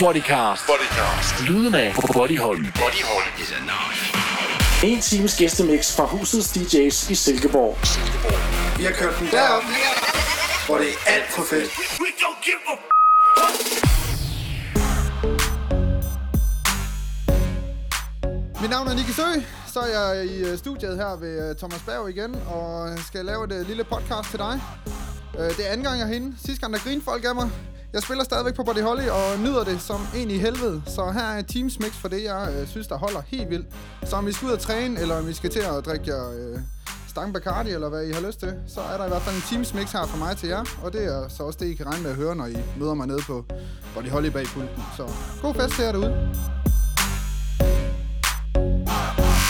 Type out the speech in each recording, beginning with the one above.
Bodycast. Bodycast. Lyden af Bodyholm. Bodyhold. En times gæstemix fra husets DJ's i Silkeborg. Vi har kørt den derop, hvor det er alt for fedt. Mit navn er Nicky Sø, så er jeg i øh, studiet her ved øh, Thomas Berg igen, og skal lave et øh, lille podcast til dig. Det er anden gang, jeg er herinde. Sidste gang, der grinede folk af mig. Jeg spiller stadigvæk på Body Holly og nyder det som en i helvede. Så her er Teams Mix for det, jeg øh, synes, der holder helt vildt. Så om vi skal ud og træne, eller om vi skal til at drikke jer øh, Stang Bacardi, eller hvad I har lyst til, så er der i hvert fald en Teams Mix her fra mig til jer. Og det er så også det, I kan regne med at høre, når I møder mig nede på Body Holly bag pulten. Så god fest til jer derude.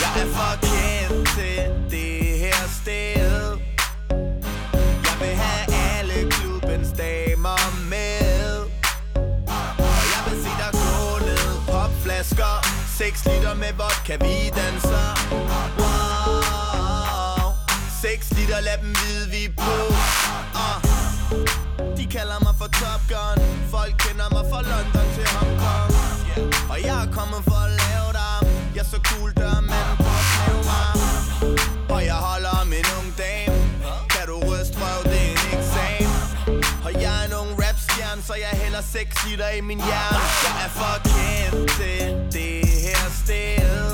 Jeg er for kendt til det her sted 6 liter med vodka, vi danser. Wow 6 liter, lad dem vide, vi er på. Uh. De kalder mig for Top Gun. Folk kender mig fra London til Hong Kong. Yeah. Og jeg er kommet for at lave dig Jeg er så cool, der er manden på at knæve mig. Og jeg holder om en ung dame. Kan du ryste røv, det er en eksamen. Og jeg er en ung rapstjerne Så jeg hælder 6 liter i min hjerne. Jeg er for kendt til det sted.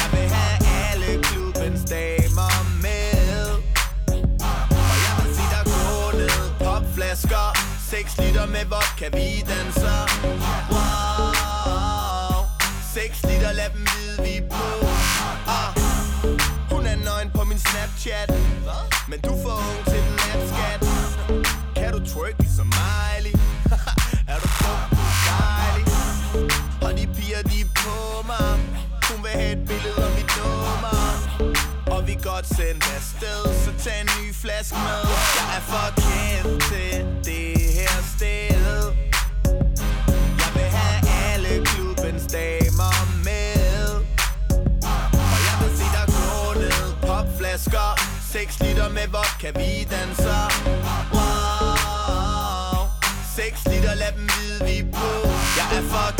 Jeg vil have alle klubbens damer med. Og jeg vil se dig gå ned. Popflasker 6 liter med vodka, vi danser. Wow. 6 liter, lad dem vide, vi er på. Ah. Hun er nøgen på min Snapchat. Men du får ung frisk med. Jeg er for kendt til det her sted. Jeg vil have alle klubbens damer med. Og jeg vil se dig gå ned. Popflasker 6 liter med vodka, vi danser. Wow. 6 liter, lad dem vide, vi på. Jeg er for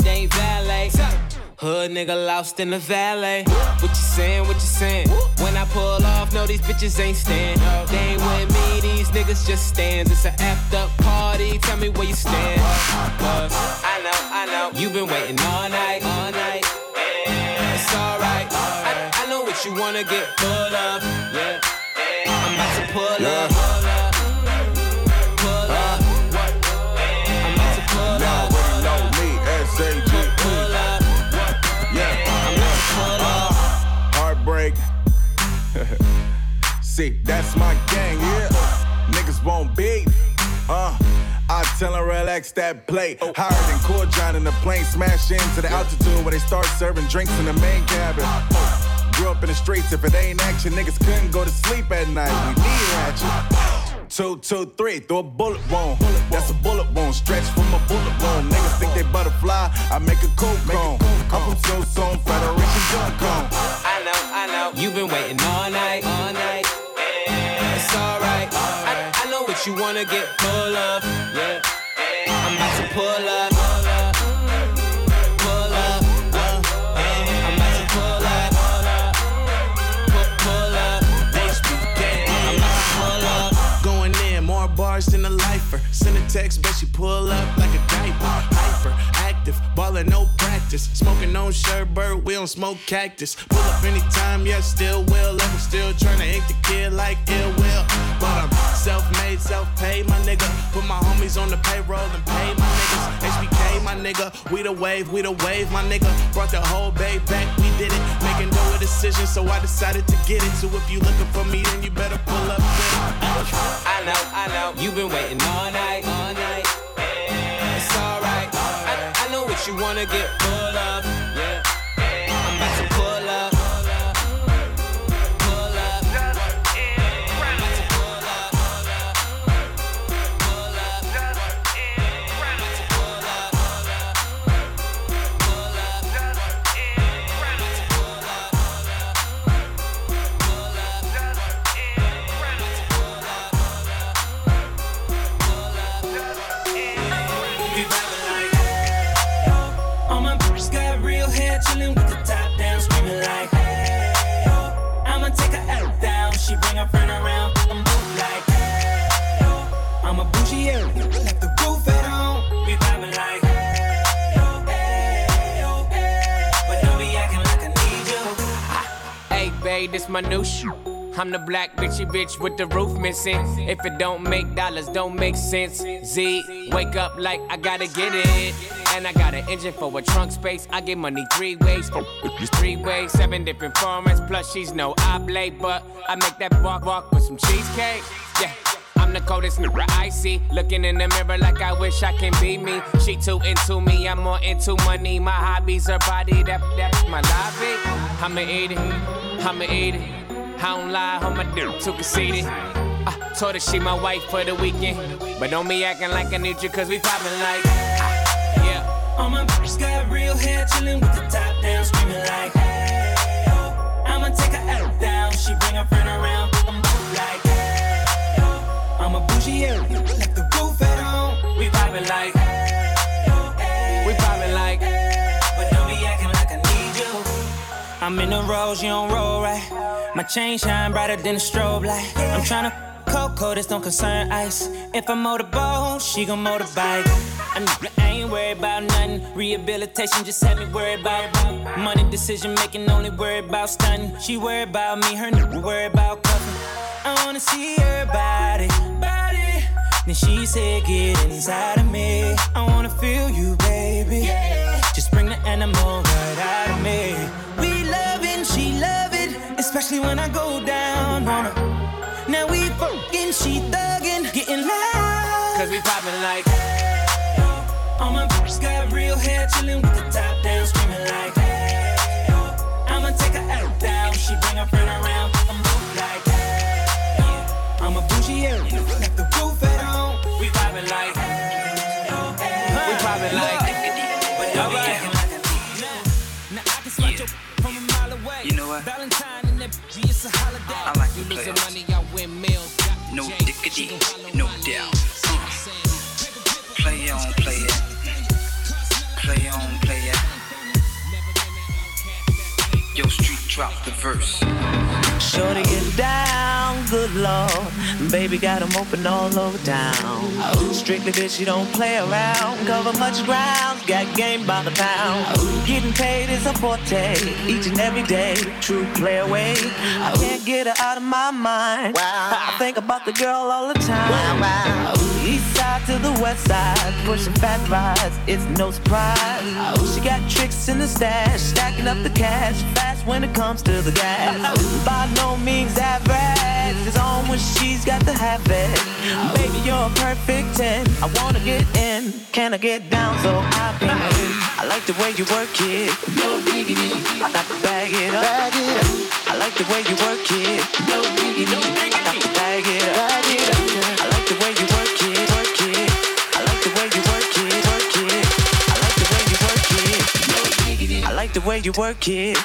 it ain't valet. Hood nigga lost in the valet. What you saying? What you saying? When I pull off, no, these bitches ain't stand. They ain't with me, these niggas just stands. It's a effed up party. Tell me where you stand. Cause I know, I know. You've been waiting all night, all night. It's alright. I, I know what you wanna get full of. Yeah. I'm about to pull up. See, that's my gang, yeah Niggas won't beef, uh I tell them relax that plate. Higher than Cool John in the plane, smash into the altitude where they start serving drinks in the main cabin. Grew up in the streets, if it ain't action, niggas couldn't go to sleep at night. We need action. Two, two, three, throw a bullet wound. That's a bullet wound, stretch from a bullet wound. Niggas think they butterfly, I make a cool cone. I'm from so soon, Federation Junk Cone. I know, I know. You've been waiting all night, all night. Alright. I, I know what you wanna get full of. Yeah, I'm about to pull up. Bars a lifer. Send a text, bet she pull up like a diaper. Active, ballin' no practice. Smoking on sherbert, we don't smoke cactus. Pull up anytime, yeah, still will. Ever still tryna ink the kid like ill will. But I'm self-made, self-paid, my nigga. Put my homies on the payroll and pay my niggas. HBK, my nigga. We the wave, we the wave, my nigga. Brought the whole bay back, we did it. Making no decision, so I decided to get it. So if you looking for me, then you better pull up. I know, I know. You've been waiting all night, You wanna get full of. Babe, this my new shoe. I'm the black bitchy bitch with the roof missing. If it don't make dollars, don't make sense. Z, wake up like I gotta get it. And I got an engine for a trunk space. I get money three ways. Three ways, seven different formats. Plus, she's no oblate, but I make that walk walk with some cheesecake. Yeah. I'm the coldest nigga I see. Looking in the mirror like I wish I can be me. She too into me, I'm more into money. My hobbies, her body, that that's my lobby. I'ma eat it, I'ma eat it. I don't lie, on my dick too conceited. I told her she my wife for the weekend. But don't be acting like I need you, cause we poppin' like. ah, Yeah. All my bitches got real hair, chillin' with the top down, screaming like, hey, yo. I'ma take her out down, she bring her friend around, I'm like, hey, yo. I'm a bougie, yeah, like the roof at home, we vibing like, I'm in the rose, you don't roll right. My chain shine brighter than a strobe light. I'm tryna cocoa, this don't concern ice. If I'm motorboat, she gon' motorbike. I, I ain't worried about nothing. Rehabilitation just had me worried about money decision making, only worried about stunning. She worried about me, her nigga worried about cuffing. I wanna see her body, body. Then she said, Get inside of me. I wanna feel you, baby. Just bring the animal right out of me. Especially when I go down on her. Now we fucking, she thuggin', getting loud. Cause we poppin' like. Hey, All my bitches got real hair, chillin' with the top down, screaming like, hey, yo. I'ma take her out down, she bring her friend around, I'm like, hey, yo. I'm a bougie, yeah, Follow no doubt. Uh. Play on, play it. Play on, play it. Yo, street drop the verse. Shorty get down, good lord. Baby got 'em open all over town. Strictly bitch, you don't play around. Cover much ground, got game by the pound. Getting paid is a forte, each and every day. True play away. I can't get her out of my mind. I think about the girl all the time. East side to the west side, pushing fat rides, it's no surprise. She got tricks in the stash, stacking up the cash fast when it comes to the gas. By no means average, it's on when she's got the habit. Baby, you're a perfect 10. I wanna get in, can I get down so I can win? I like the way you work it. No diggity. I got to bag it up. Bag it up. I like the way you work it. No diggity. I got to bag it up. Bag it up. I like the way you work it. Work it. I like the way you work it. Work it. I like the way you work it. No diggity. I like the way you work it.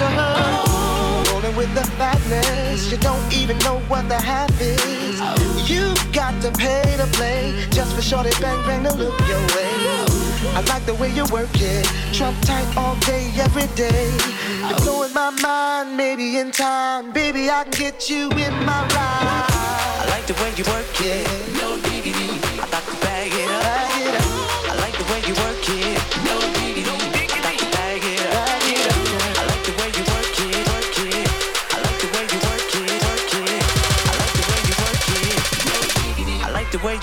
religion. Rolling with the fatness, you don't even know what the half is. You've got to pay to play just for shorty bang bang to look your way. I like the way you work it, trump tight all day, every day. You're blowing my mind, maybe in time, baby I can get you in my ride. I like the way you work it, no diggity. I got to bag it up. Bag it up. I like the way you work it.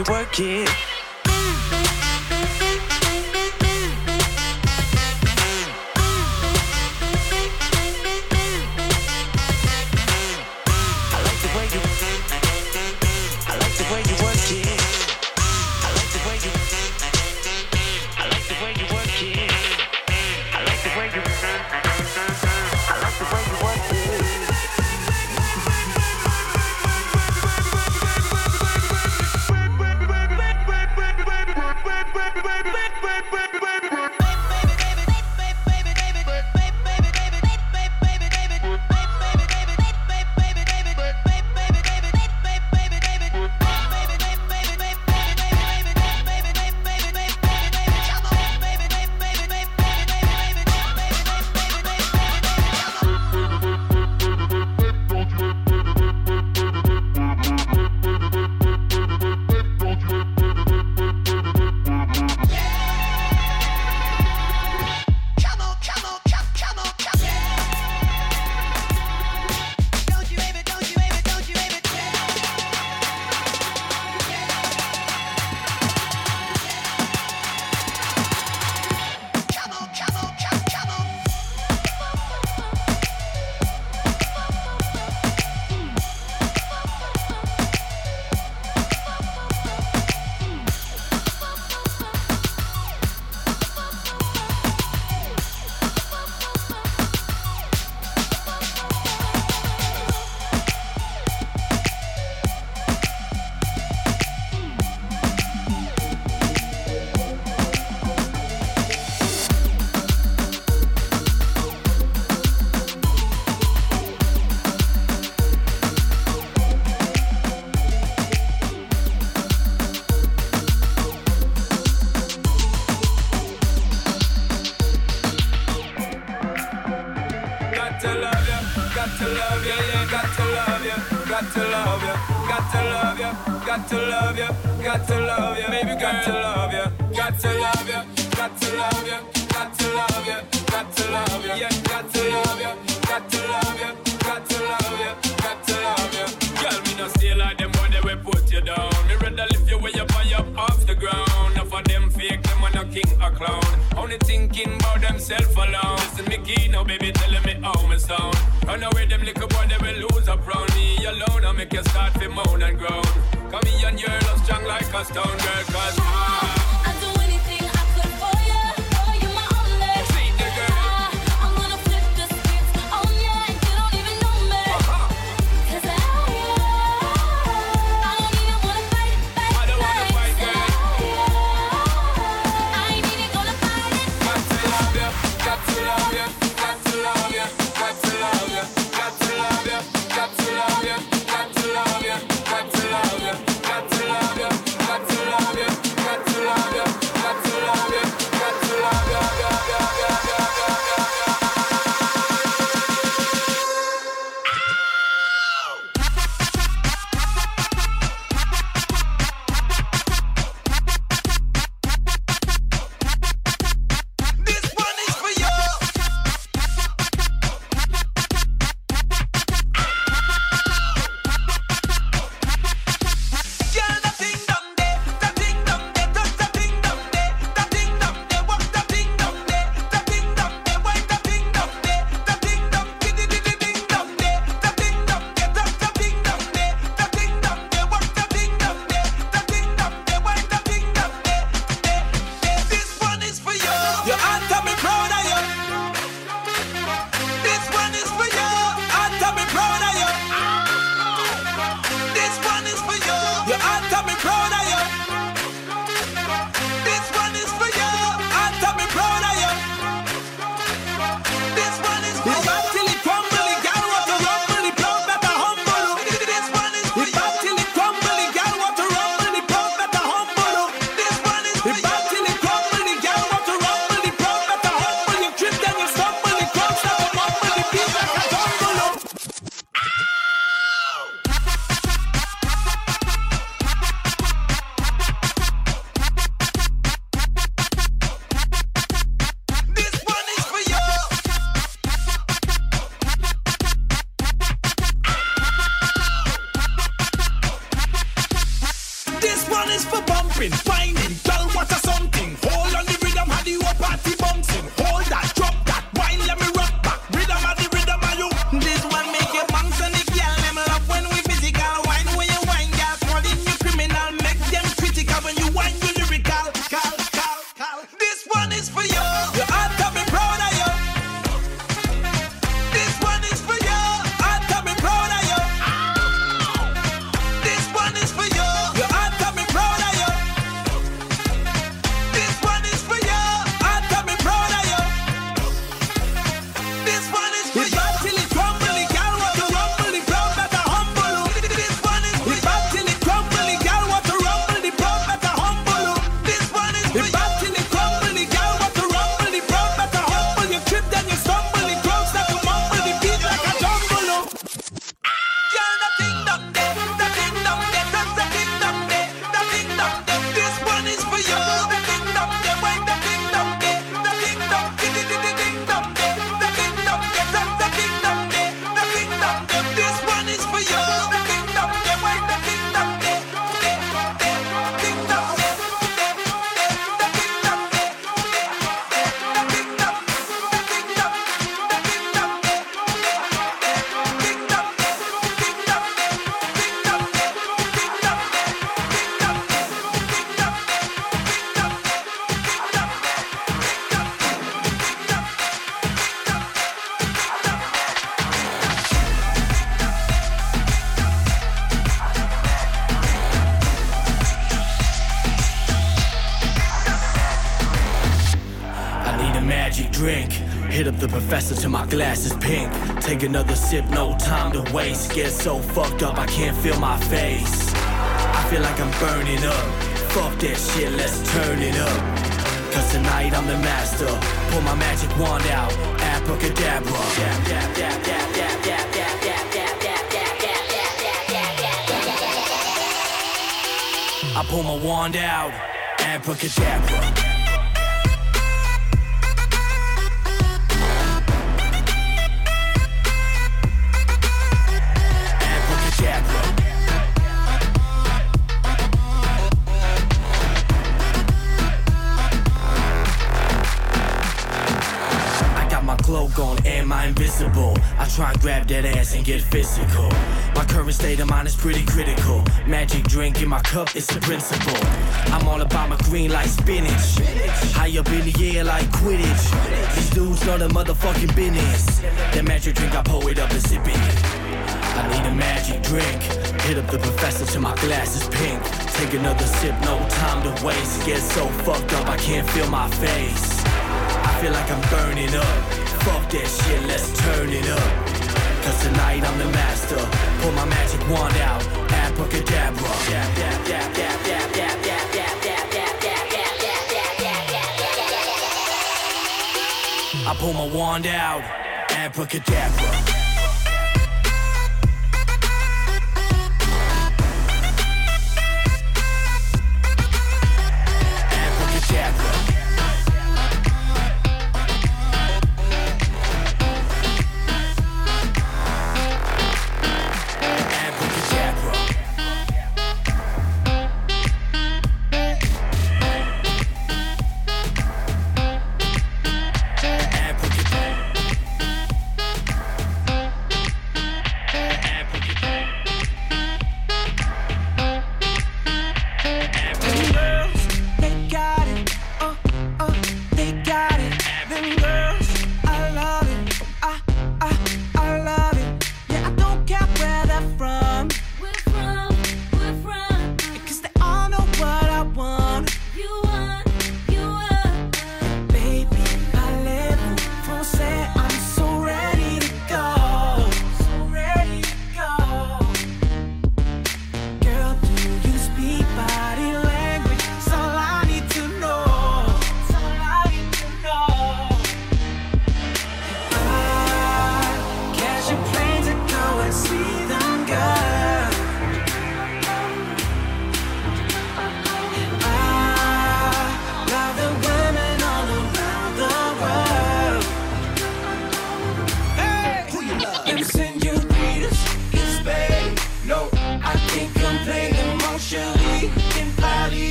you work it. Take another sip, no time to waste. Get so fucked up I can't feel my face. I feel like I'm burning up. Fuck that shit, let's turn it up. Cause tonight I'm the master. Pull my magic wand out. Abracadabra. I pull my wand out. Abracadabra. On, am I invisible? I try and grab that ass and get physical. My current state of mind is pretty critical. Magic drink in my cup, it's a principle. I'm all about my green like spinach. High up in the air like Quidditch. These dudes know the motherfucking business. That magic drink, I pour it up and sip it. I need a magic drink. Hit up the professor till my glass is pink. Take another sip, no time to waste. Get so fucked up I can't feel my face. I feel like I'm burning up. Fuck that shit, let's turn it up. Cause tonight I'm the master. Pull my magic wand out. Abracadabra. I pull my wand out. Abracadabra.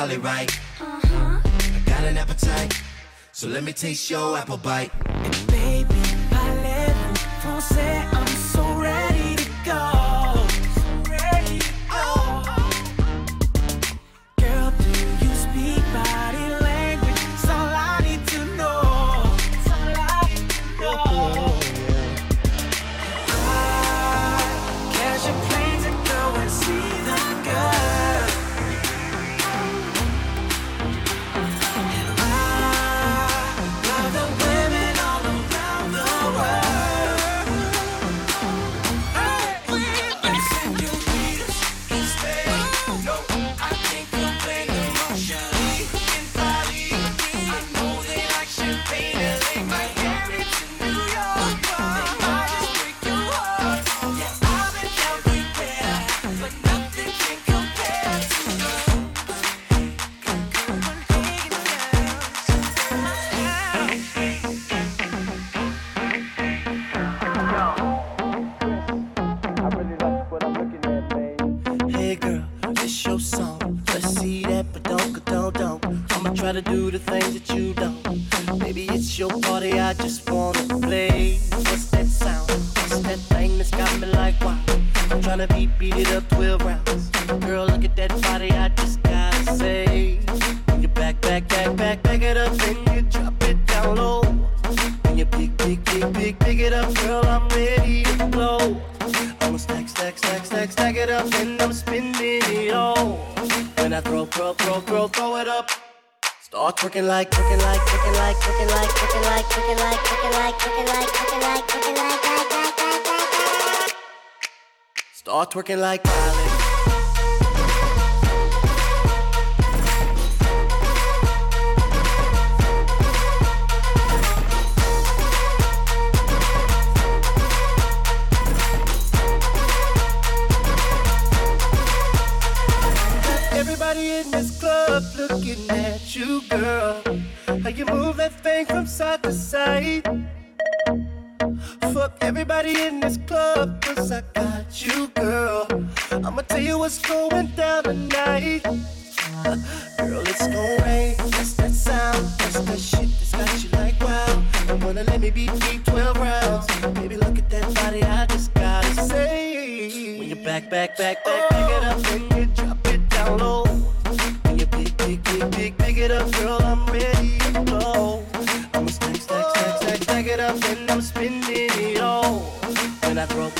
probably right. Uh -huh. I got an appetite, so let me taste your apple bite. like Molly.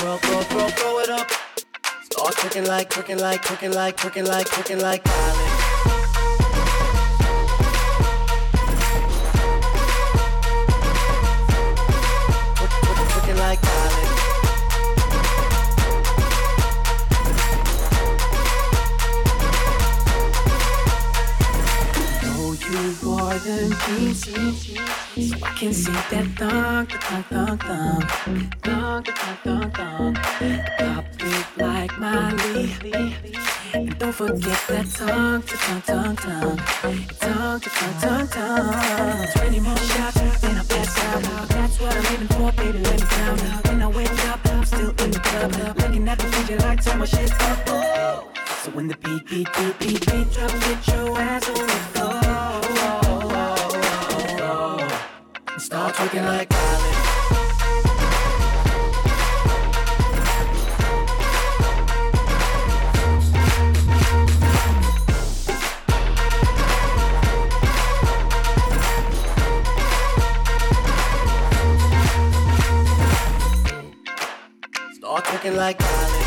throw, throw, throw, throw it up. Start cooking like, cooking like, cooking like, cooking like, cooking like, cooking. 17. So I can see that thunk, thunk, thunk, thunk, thunk, thunk, thunk, thunk. Pop it like Molly. And don't forget that tongue, tongue, tongue, tongue, tongue, tongue, tongue, tongue. Twenty more shots and I pass out. That's what I'm aiming for, baby. Let me down. When I wake up, I'm still in the club, looking at the DJ like so much shit's up. So when the beat, beat, beat, beat, beat drop, get your ass on the Start looking like Kylie. Start looking like Kylie.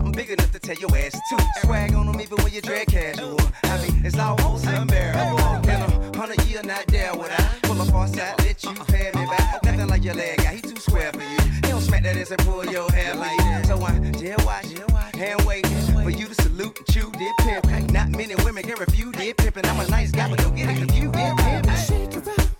something big enough to tell your ass to. Swag on them even when you drag casual. I mean, it's almost unbearable. In a hundred year, not there would I pull up on side, let you pay me back. Nothing like your leg guy, he too square for you. He don't smack that ass and pull your hair like that. So I dare watch, hand wait for you to salute and chew did pimp. Not many women can refuse did pimping. I'm a nice guy, but don't get it confused did pimpin'.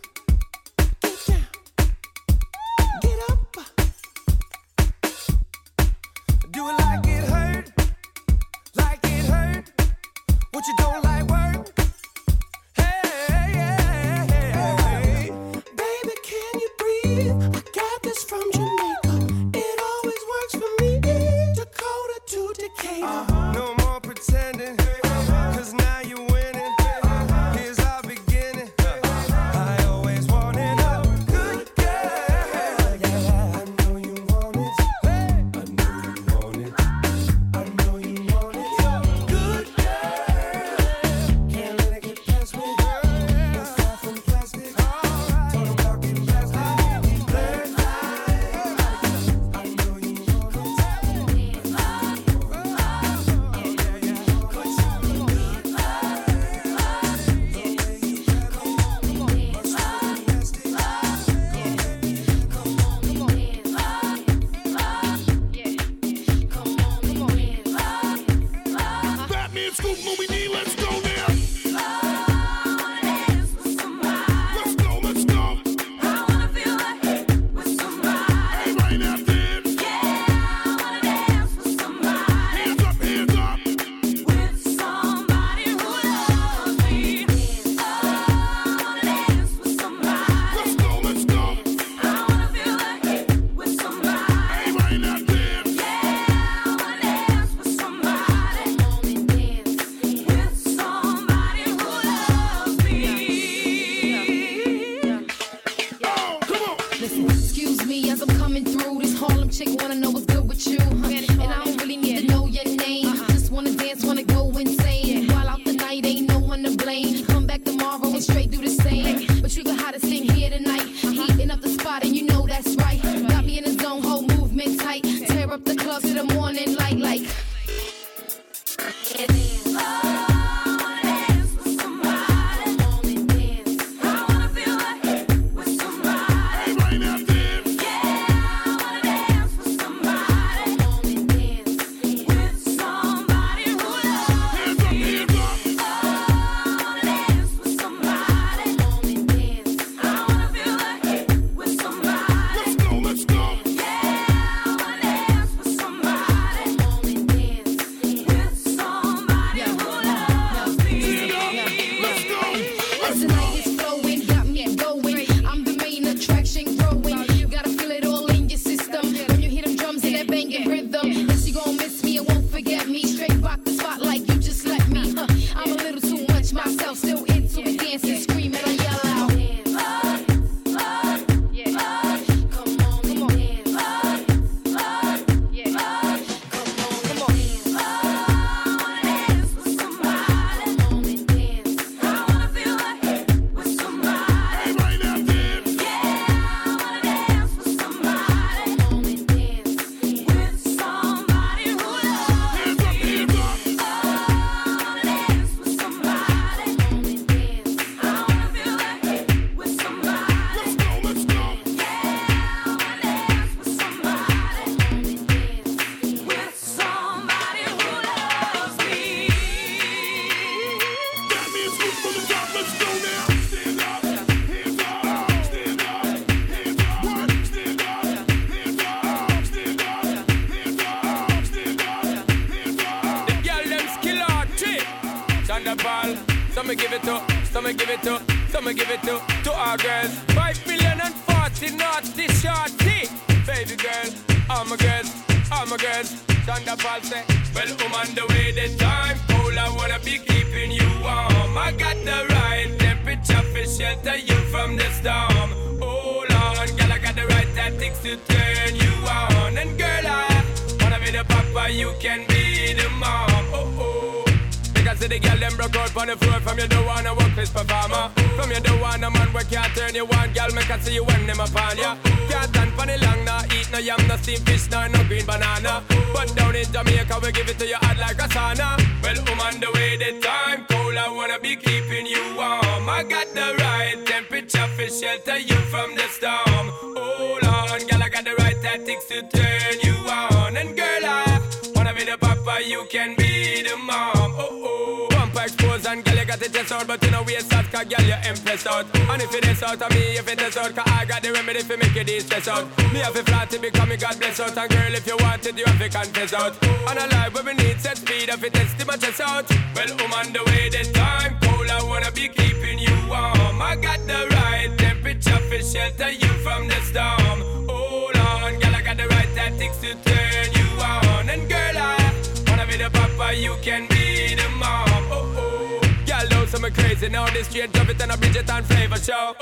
Out of me, if it is out, cause I got the remedy for make you de-stress out. Me have a flat to become me God bless out, and girl, if you want it, you have to confess out. And a life where we need set speed, if it is my chest out. Well, I'm on the way, this time cold, I wanna be keeping you warm. I got the right temperature for shelter you from the storm. Hold on, girl, I got the right tactics to turn you on. And girl, I wanna be the papa, you can be the mom. Oh oh, girl, those some crazy now. This straight drop it and a Bridget and flavor show.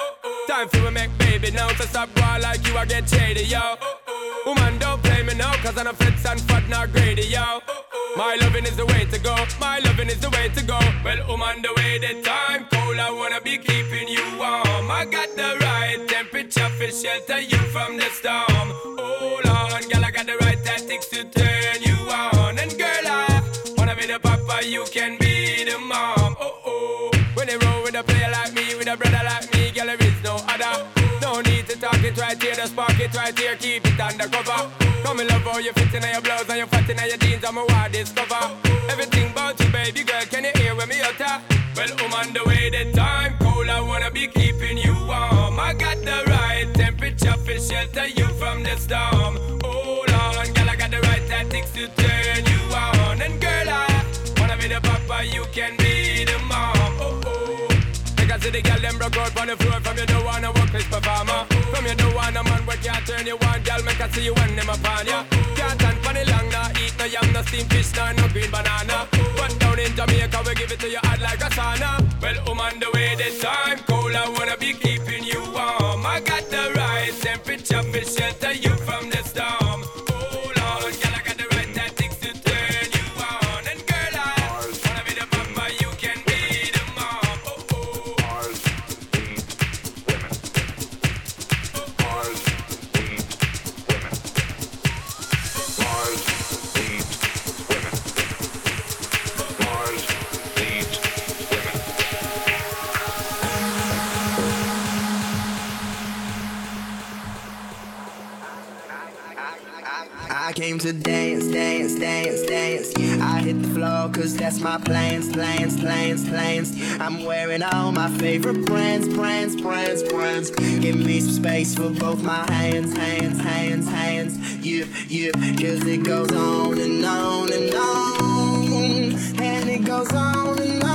Time for we make baby now. So stop going like you, I get shady, yo. Woman, don't play me now, cause I'm a fits and fat, not greedy, yo. My loving is the way to go. My loving is the way to go. Well, on the way, the time cold. I wanna be keeping you warm. I got the right temperature for shelter you from the storm. Hold on, girl, I got the right tactics to turn you spark it right here, keep it undercover. Come in love how you fit in your blouse and you fat in your jeans, I'm a wild discover. Everything about you, baby girl, can you hear when me utter? Well, I'm on the way, the time cold, I wanna be keeping you warm. I got the right temperature for shelter you from the storm. Hold on, girl, I got the right tactics to turn you on. And girl, I wanna be the papa, you can be the mom. Oh oh. Because see the girl them broke out on the floor From you don't wanna work this performer From you don't wanna man where can't turn you on. Girl, make I see you when them upon ya. Can't stand for the long, nah Eat no yam, no steamed fish, nah, no green banana. But down in Jamaica, we give it to you hot like a sauna. Well, I'm on the way, this time cold I wanna be keeping you warm. I got the came to dance, dance, dance, dance. I hit the floor cause that's my plans, plans, plans, plans. I'm wearing all my favorite brands, brands, brands, brands. Give me some space for both my hands, hands, hands, hands. Yeah, yeah, cause it goes on and on and on. And it goes on and on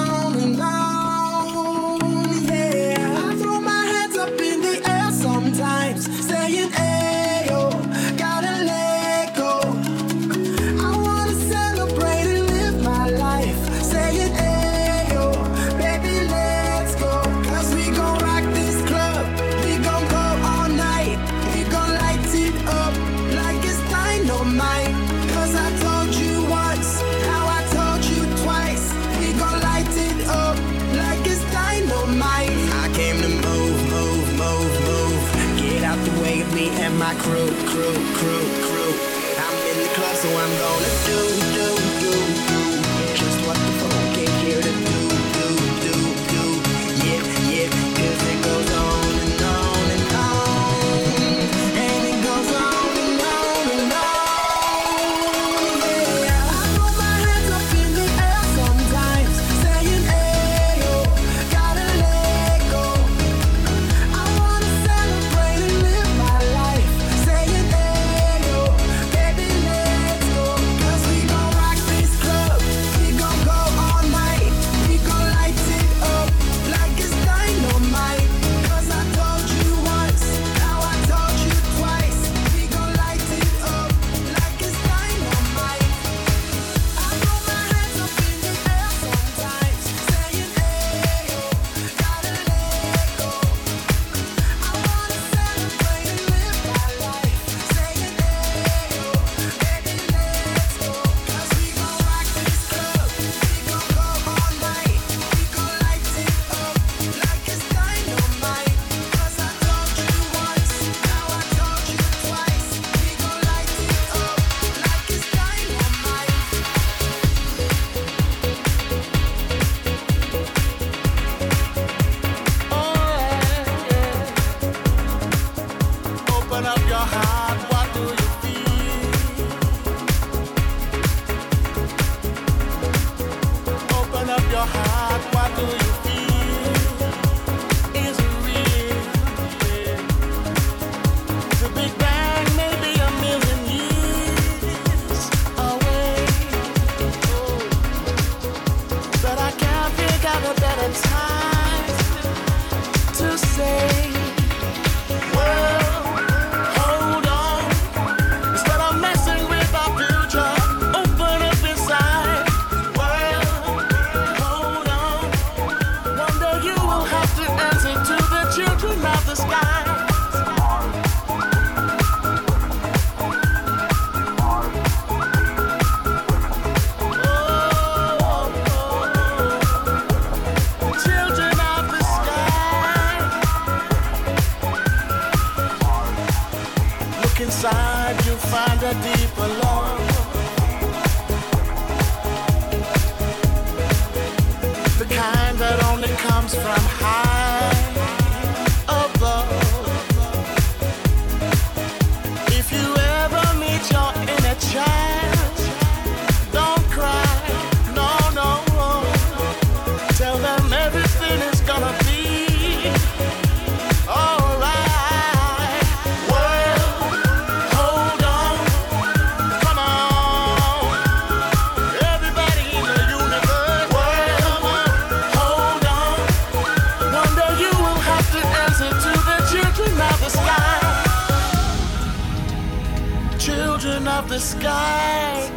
the sky.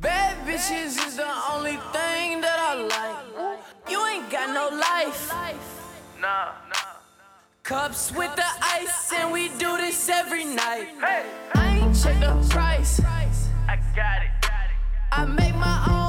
Bad bitches is the only thing that I like. You ain't got no life. Nah. Cups with the ice, and we do this every night. I ain't check the price. I got it. I make my own.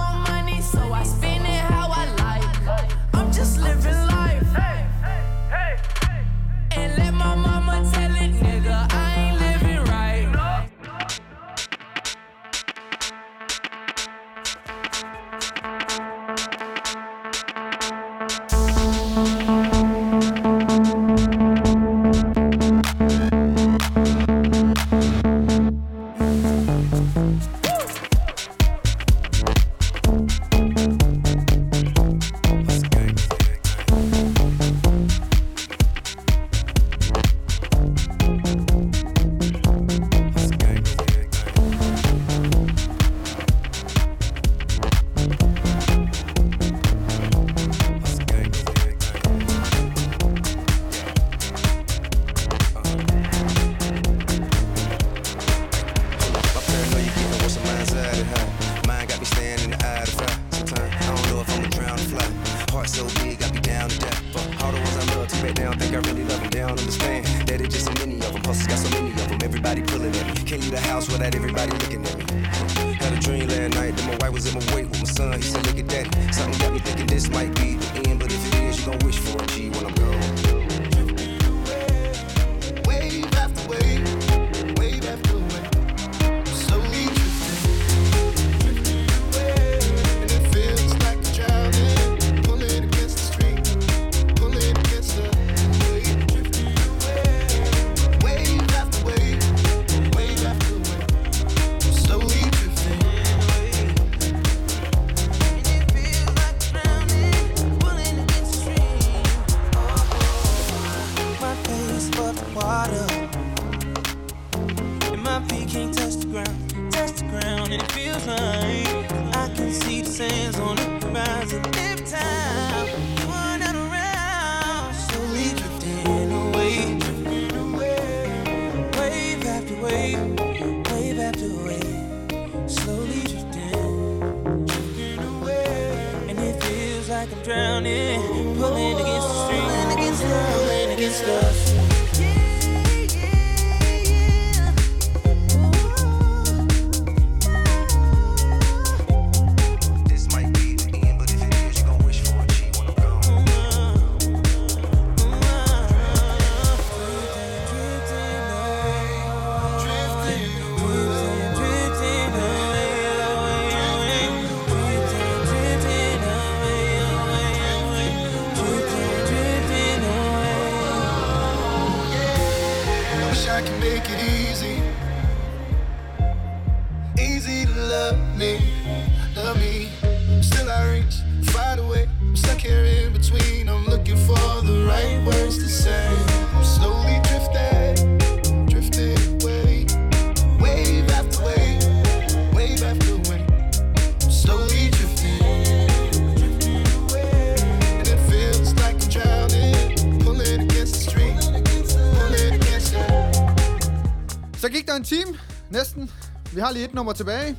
har lige et nummer tilbage.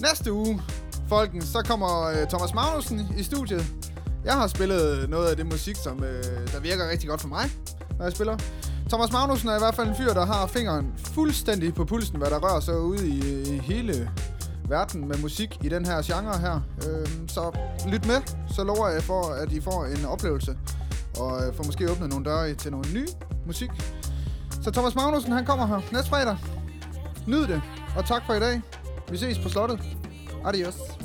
Næste uge, folkens, så kommer øh, Thomas Magnussen i studiet. Jeg har spillet noget af det musik, som øh, der virker rigtig godt for mig, når jeg spiller. Thomas Magnussen er i hvert fald en fyr, der har fingeren fuldstændig på pulsen, hvad der rører sig ude i, i hele verden med musik i den her genre her. Øh, så lyt med, så lover jeg for, at I får en oplevelse, og øh, får måske åbnet nogle døre til noget ny musik. Så Thomas Magnussen, han kommer her næste fredag. Nyd det. Og tak for i dag. Vi ses på slottet. Adios.